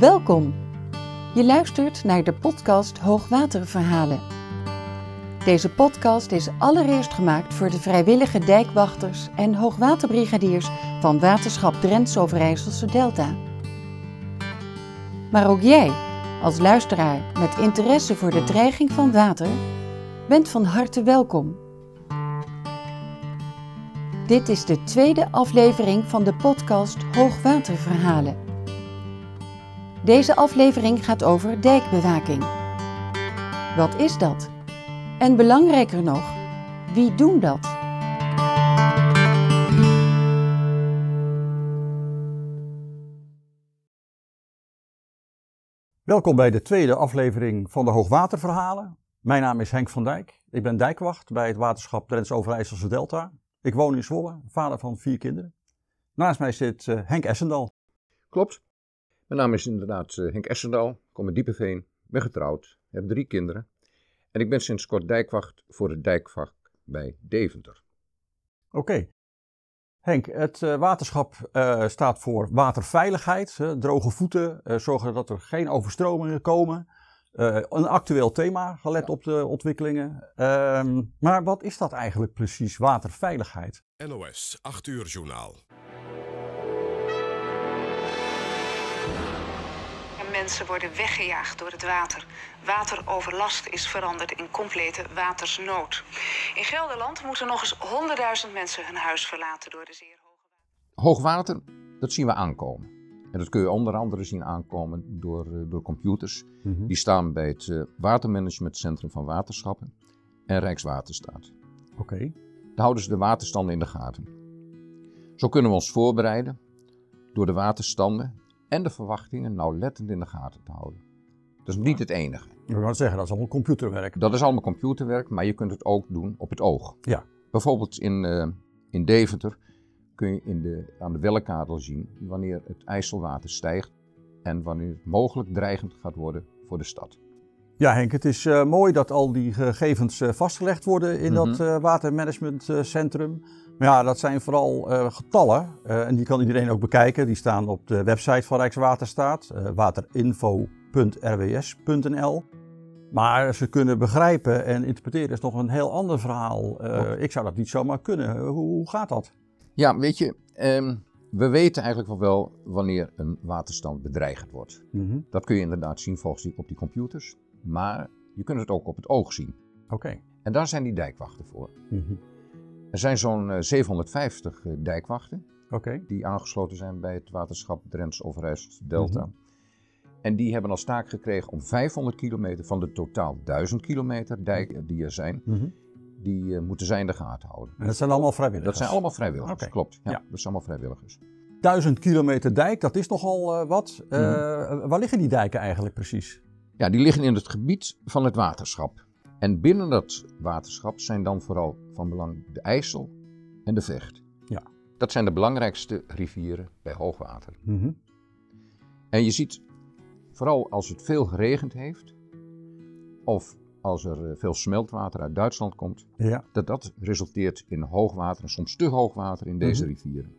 Welkom. Je luistert naar de podcast Hoogwaterverhalen. Deze podcast is allereerst gemaakt voor de vrijwillige dijkwachters en hoogwaterbrigadiers van Waterschap Drents Overijsselse Delta. Maar ook jij, als luisteraar met interesse voor de dreiging van water, bent van harte welkom. Dit is de tweede aflevering van de podcast Hoogwaterverhalen. Deze aflevering gaat over dijkbewaking. Wat is dat? En belangrijker nog, wie doen dat? Welkom bij de tweede aflevering van de Hoogwaterverhalen. Mijn naam is Henk van Dijk. Ik ben dijkwacht bij het waterschap Drents Overijsselse Delta. Ik woon in Zwolle, vader van vier kinderen. Naast mij zit uh, Henk Essendal. Klopt. Mijn naam is inderdaad uh, Henk Essendal, kom uit Diepeveen, ben getrouwd, heb drie kinderen. En ik ben sinds kort dijkwacht voor het dijkvak bij Deventer. Oké. Okay. Henk, het uh, waterschap staat voor waterveiligheid, droge voeten, zorgen dat er geen overstromingen komen. een actueel thema, gelet ja. op de ontwikkelingen. Ehm, maar wat is dat eigenlijk precies, waterveiligheid? NOS 8 uur journaal. Mensen worden weggejaagd door het water. Wateroverlast is veranderd in complete watersnood. In Gelderland moeten nog eens 100.000 mensen hun huis verlaten door de zeer hoge Hoogwater, dat zien we aankomen. En dat kun je onder andere zien aankomen door, door computers. Mm -hmm. Die staan bij het uh, Watermanagementcentrum van Waterschappen en Rijkswaterstaat. Oké. Okay. Daar houden ze de waterstanden in de gaten. Zo kunnen we ons voorbereiden door de waterstanden en de verwachtingen nauwlettend in de gaten te houden. Dat is niet het enige. Ik wil zeggen, dat is allemaal computerwerk. Dat is allemaal computerwerk, maar je kunt het ook doen op het oog. Ja. Bijvoorbeeld in, uh, in Deventer kun je in de, aan de welkadel zien wanneer het IJsselwater stijgt en wanneer het mogelijk dreigend gaat worden voor de stad. Ja, Henk, het is uh, mooi dat al die gegevens uh, vastgelegd worden in mm -hmm. dat watermanagementcentrum. Maar ja, dat zijn vooral getallen en die kan iedereen ook bekijken. Die staan op de website van Rijkswaterstaat, waterinfo.rws.nl. Maar ze kunnen begrijpen en interpreteren is nog een heel ander verhaal. ik zou dat niet zomaar kunnen. Hoe, hoe gaat dat? Ja, weet je, um, we weten eigenlijk wel wel wanneer een waterstand bedreigend wordt. Mm -hmm. Dat kun je inderdaad zien volgens die, op die computers. Maar je kunt het ook op het oog zien. Oké. Okay. En daar zijn die dijkwachten voor. Mm -hmm. Er zijn zo'n 750 uh, dijkwachten okay. die aangesloten zijn bij het waterschap Drents Overijsselse Delta. Mm -hmm. En die hebben als taak gekregen om 500 kilometer van de totaal 1000 kilometer dijk die er zijn, mm -hmm. die uh, moeten zij in de gaten houden. En dat zijn allemaal vrijwilligers? Dat zijn allemaal vrijwilligers, okay. klopt. Ja, ja, dat zijn allemaal vrijwilligers. 1000 kilometer dijk, dat is nogal uh, wat. Waar liggen die dijken eigenlijk precies? Ja, die liggen in het gebied van het waterschap. En binnen dat waterschap zijn dan vooral van belang de IJssel en de Vecht. Ja. Dat zijn de belangrijkste rivieren bij hoogwater. Mm -hmm. En je ziet, vooral als het veel geregend heeft, of als er veel smeltwater uit Duitsland komt, ja. dat dat resulteert in hoogwater en soms te hoogwater in deze mm -hmm. rivieren.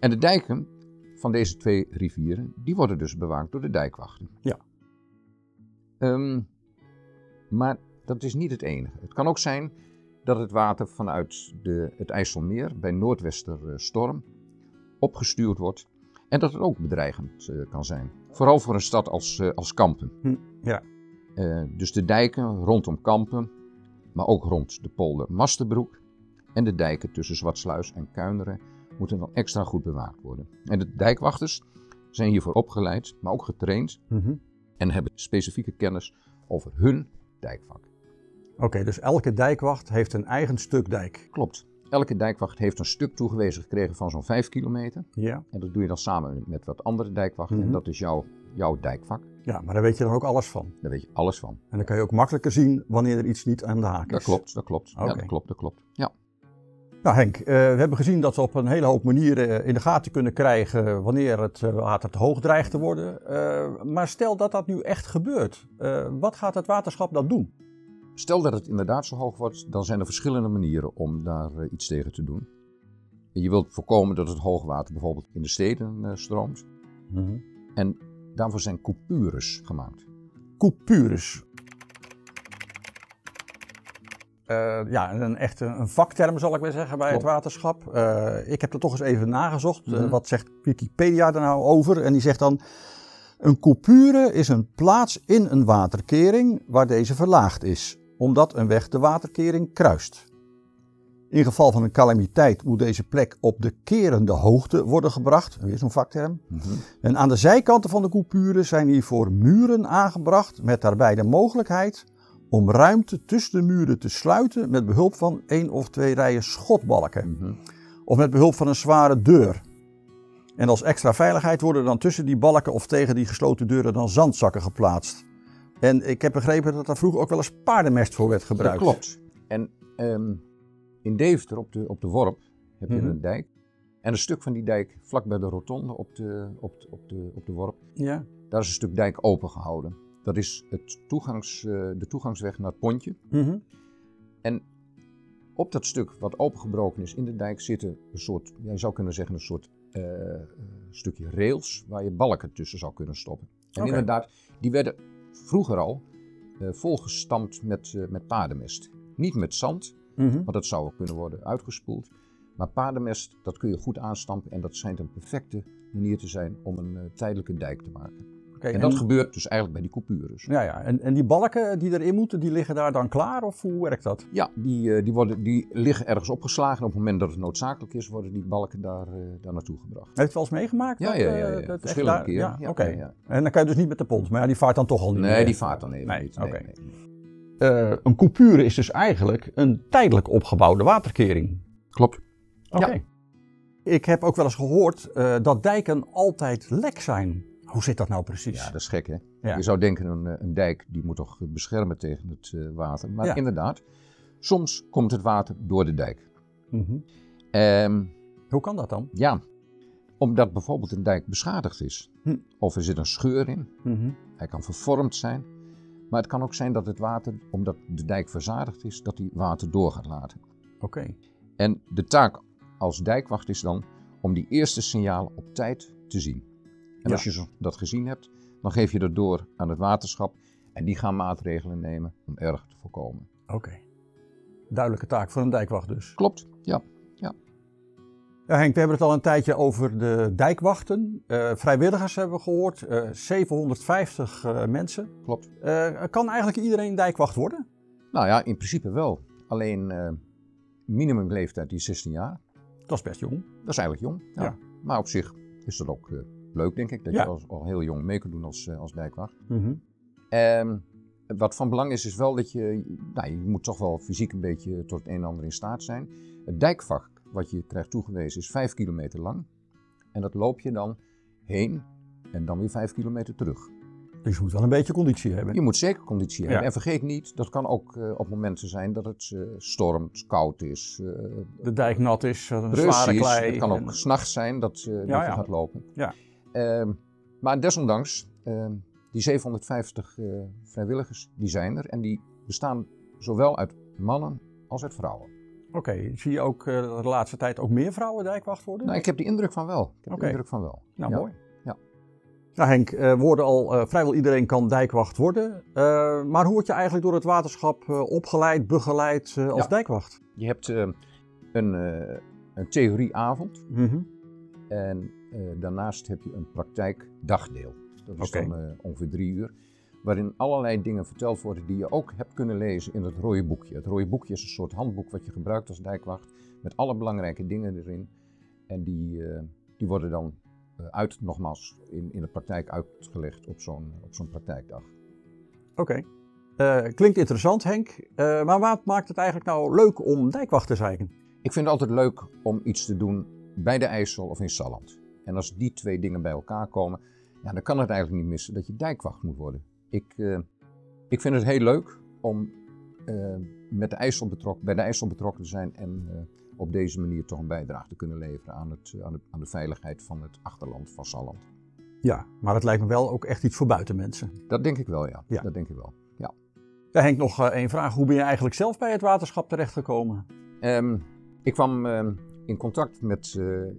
En de dijken van deze twee rivieren, die worden dus bewaakt door de dijkwachten. Ja. Um, maar dat is niet het enige. Het kan ook zijn dat het water vanuit de, het IJsselmeer bij noordwesterstorm opgestuurd wordt en dat het ook bedreigend uh, kan zijn. Vooral voor een stad als, uh, als Kampen. Hm, ja. Uh, dus de dijken rondom Kampen, maar ook rond de polder Mastenbroek en de dijken tussen Zwartsluis en Kuineren moeten dan extra goed bewaakt worden. En de dijkwachters zijn hiervoor opgeleid, maar ook getraind mm -hmm. En hebben specifieke kennis over hun dijkvak. Oké, okay, dus elke dijkwacht heeft een eigen stuk dijk? Klopt. Elke dijkwacht heeft een stuk toegewezen gekregen van zo'n 5 kilometer. Ja. En dat doe je dan samen met wat andere dijkwachten. Mm -hmm. En dat is jouw, jouw dijkvak. Ja, maar daar weet je dan ook alles van? Daar weet je alles van. En dan kan je ook makkelijker zien wanneer er iets niet aan de haak is? Dat klopt, dat klopt. Okay. Ja, dat klopt, dat klopt. Ja. Nou Henk, uh, we hebben gezien dat we op een hele hoop manieren in de gaten kunnen krijgen wanneer het water te hoog dreigt te worden. Maar stel dat dat nu echt gebeurt, wat gaat het waterschap dan doen? Stel dat het inderdaad zo hoog wordt, dan zijn er verschillende manieren om daar iets tegen te doen. Je wilt voorkomen dat het hoogwater bijvoorbeeld in de steden stroomt. Mm -hmm. En daarvoor zijn coupures gemaakt. Coupures. Eh, ja, een echt een, vakterm zal ik maar zeggen bij Klopt. het waterschap. Eh, ik heb er toch eens even nagezocht. Eh, Mhm. wat zegt Wikipedia er nou over? En die zegt dan... Een coupure is een plaats in een waterkering waar deze verlaagd is, omdat een weg de waterkering kruist. In geval van een calamiteit moet deze plek op de kerende hoogte worden gebracht. Weer zo'n vakterm. En aan de zijkanten van de coupure zijn hiervoor muren aangebracht met daarbij de mogelijkheid om ruimte tussen de muren te sluiten met behulp van één of twee rijen schotbalken. Mhm. Of met behulp van een zware deur. En als extra veiligheid worden dan tussen die balken of tegen die gesloten deuren dan zandzakken geplaatst. En ik heb begrepen dat daar vroeger ook wel eens paardenmest voor werd gebruikt. Dat klopt. En ehm, in Deventer, op de, op de Worp, heb je Mhm. een dijk. En een stuk van die dijk, vlak bij de rotonde op de, op, de- op, de, op de Worp, Ja. daar is een stuk dijk opengehouden. Dat is het toegangs, eh, de toegangsweg naar het pontje. Mhm. En op dat stuk wat opengebroken is in de dijk zitten een soort, jij zou kunnen zeggen, een soort eh, eh, stukje rails waar je balken tussen zou kunnen stoppen. En inderdaad, die werden vroeger al volgestampt met, eh, met paardenmest. Niet met zand, Mhm. want dat zou ook kunnen worden uitgespoeld. Maar paardenmest, dat kun je goed aanstampen en dat schijnt een perfecte manier te zijn om een tijdelijke dijk te maken. En dat gebeurt dus eigenlijk bij die coupures. Ja, ja. En, en die balken die erin moeten, die liggen daar dan klaar? Of hoe werkt dat? Ja, die, eh, die, worden, die liggen ergens opgeslagen. Op het moment dat het noodzakelijk is, worden die balken daar, eh, daar naartoe gebracht. Heeft het wel eens meegemaakt? Ja, dat, ja, eh, ja, ja. dat Verschillende daar- keren. Ja, oké. ja. En dan kan je dus niet met de pont, maar ja, die vaart dan toch al niet Nee, meer. die vaart dan even Nee, niet. Nee. Eh, een coupure is dus eigenlijk een tijdelijk opgebouwde waterkering. Klopt. Oké. Ik heb ook wel eens gehoord eh, dat dijken altijd lek zijn. Hoe zit dat nou precies? Ja, dat is gek hè. Ja. Je zou denken een, eh, een dijk die moet toch beschermen tegen het eh, water. Maar Ja. inderdaad, soms komt het water door de dijk. Mhm. Ehm, Hoe kan dat dan? ja, omdat bijvoorbeeld een dijk beschadigd is. Hm. Of er zit een scheur in. Mhm. Hij kan vervormd zijn. Maar het kan ook zijn dat het water, omdat de dijk verzadigd is, dat die water door gaat laten. Oké. En de taak als dijkwacht is dan om die eerste signalen op tijd te zien. En Ja. als je dat gezien hebt, dan geef je dat door aan het waterschap. En die gaan maatregelen nemen om erger te voorkomen. Oké. Duidelijke taak voor een dijkwacht dus. Klopt, ja. Ja, Henk, we hebben het al een tijdje over de dijkwachten. Eh, vrijwilligers hebben we gehoord, eh, 750 eh, mensen. Klopt. Eh, kan eigenlijk iedereen dijkwacht worden? Nou ja, in principe wel. Alleen eh minimumleeftijd die is 16 jaar. Dat is best jong. Dat is eigenlijk jong. Ja. Ja. Maar op zich is dat ook eh, leuk, denk ik. Dat Ja. je al, al heel jong mee kunt doen als, eh, als dijkwacht. Mhm. Ehm, wat van belang is, is wel dat je, nou, je moet toch wel fysiek een beetje tot het een en ander in staat zijn. Het dijkvak wat je krijgt toegewezen is 5 kilometer lang. En dat loop je dan heen en dan weer 5 kilometer terug. Dus je moet wel een beetje conditie hebben. Je moet zeker conditie Ja. hebben. En vergeet niet, dat kan ook eh, op momenten zijn dat het eh, stormt, koud is. De dijk nat is, een zware klei. het kan ook en- s'nachts zijn dat, je ja. gaat lopen. Ja. Ehm, maar desondanks, ehm, die 750 eh, vrijwilligers, die zijn er. En die bestaan zowel uit mannen als uit vrouwen. Oké, zie je ook eh, de laatste tijd ook meer vrouwen dijkwacht worden? Nou, ik heb die indruk van wel. Ik heb de indruk van wel. Nou, Ja. mooi. Ja. Nou Henk, eh, we hoorden al, vrijwel iedereen kan dijkwacht worden. Maar hoe word je eigenlijk door het waterschap opgeleid, begeleid als Ja. dijkwacht? Je hebt een, een theorieavond. Mhm. En eh, daarnaast heb je een praktijkdagdeel. Dat is Oké. dan eh, ongeveer drie uur. Waarin allerlei dingen verteld worden die je ook hebt kunnen lezen in het rode boekje. Het rode boekje is een soort handboek wat je gebruikt als dijkwacht. Met alle belangrijke dingen erin. En die, eh, die worden dan uit, nogmaals, in, in de praktijk uitgelegd op zo'n op zo'n praktijkdag. Oké. Klinkt interessant Henk, maar wat maakt het eigenlijk nou leuk om dijkwacht te zijn? Ik vind het altijd leuk om iets te doen bij de IJssel of in Salland. En als die twee dingen bij elkaar komen, ja, dan kan het eigenlijk niet missen dat je dijkwacht moet worden. Ik, eh, ik vind het heel leuk om eh, met de IJssel betrokken, bij de IJssel betrokken te zijn en eh, op deze manier toch een bijdrage te kunnen leveren aan, het, aan, de, aan de veiligheid van het achterland van Salland. Ja, maar het lijkt me wel ook echt iets voor buitenmensen. Dat denk ik wel, ja. Ja. Dat denk ik wel. Ja. Ja, Henk, nog één vraag. Hoe ben je eigenlijk zelf bij het waterschap terechtgekomen? Ehm, ik kwam ehm, in contact met eh,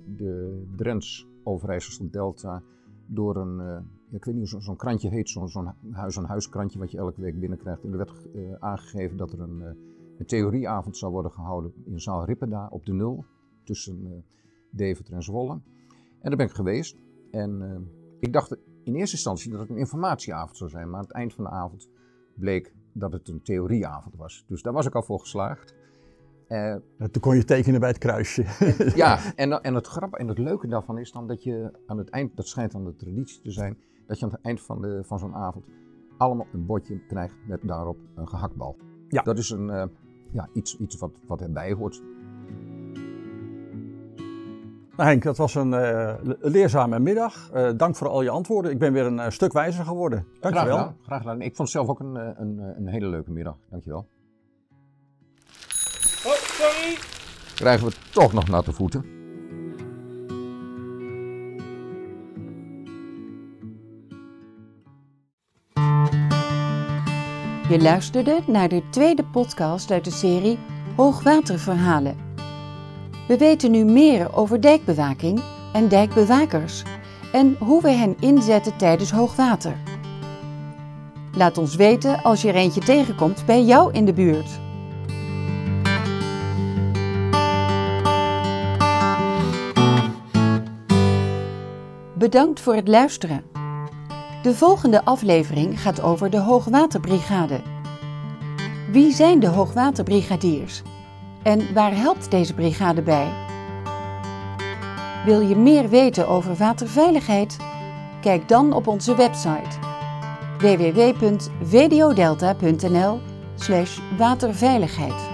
de Drents Overijsselse Delta door een, eh, ik weet niet hoe zo'n krantje heet, zo'n zo'n huis-aan-huis krantje wat je elke week binnenkrijgt. En er werd eh, aangegeven dat er een, een theorieavond zou worden gehouden in zaal Rippeda op de Nul, tussen Deventer en Zwolle. En daar ben ik geweest. En ik dacht in eerste instantie dat het een informatieavond zou zijn, maar aan het eind van de avond bleek dat het een theorieavond was. Dus daar was ik al voor geslaagd. Uh, Toen kon je tekenen bij het kruisje. ja, en, en het grap en het leuke daarvan is dan dat je aan het eind, dat schijnt dan de traditie te zijn, dat je aan het eind van, de, van zo'n avond allemaal een bordje krijgt met daarop een gehaktbal. Ja. Dat is een, uh, ja, iets, iets wat, wat erbij hoort. Nou Henk, dat was een uh, leerzame middag. Uh, dank voor al je antwoorden. Ik ben weer een stuk wijzer geworden. Dankjewel. Graag gedaan. Graag gedaan. Ik vond het zelf ook een, een, een hele leuke middag. Dankjewel. Sorry. Krijgen we toch nog natte voeten. Je luisterde naar de tweede podcast uit de serie Hoogwaterverhalen. We weten nu meer over dijkbewaking en dijkbewakers en hoe we hen inzetten tijdens hoogwater. Laat ons weten als je er eentje tegenkomt bij jou in de buurt. Bedankt voor het luisteren. De volgende aflevering gaat over de Hoogwaterbrigade. Wie zijn de Hoogwaterbrigadiers? En waar helpt deze brigade bij? Wil je meer weten over waterveiligheid? Kijk dan op onze website www.vdodelta.nl/waterveiligheid.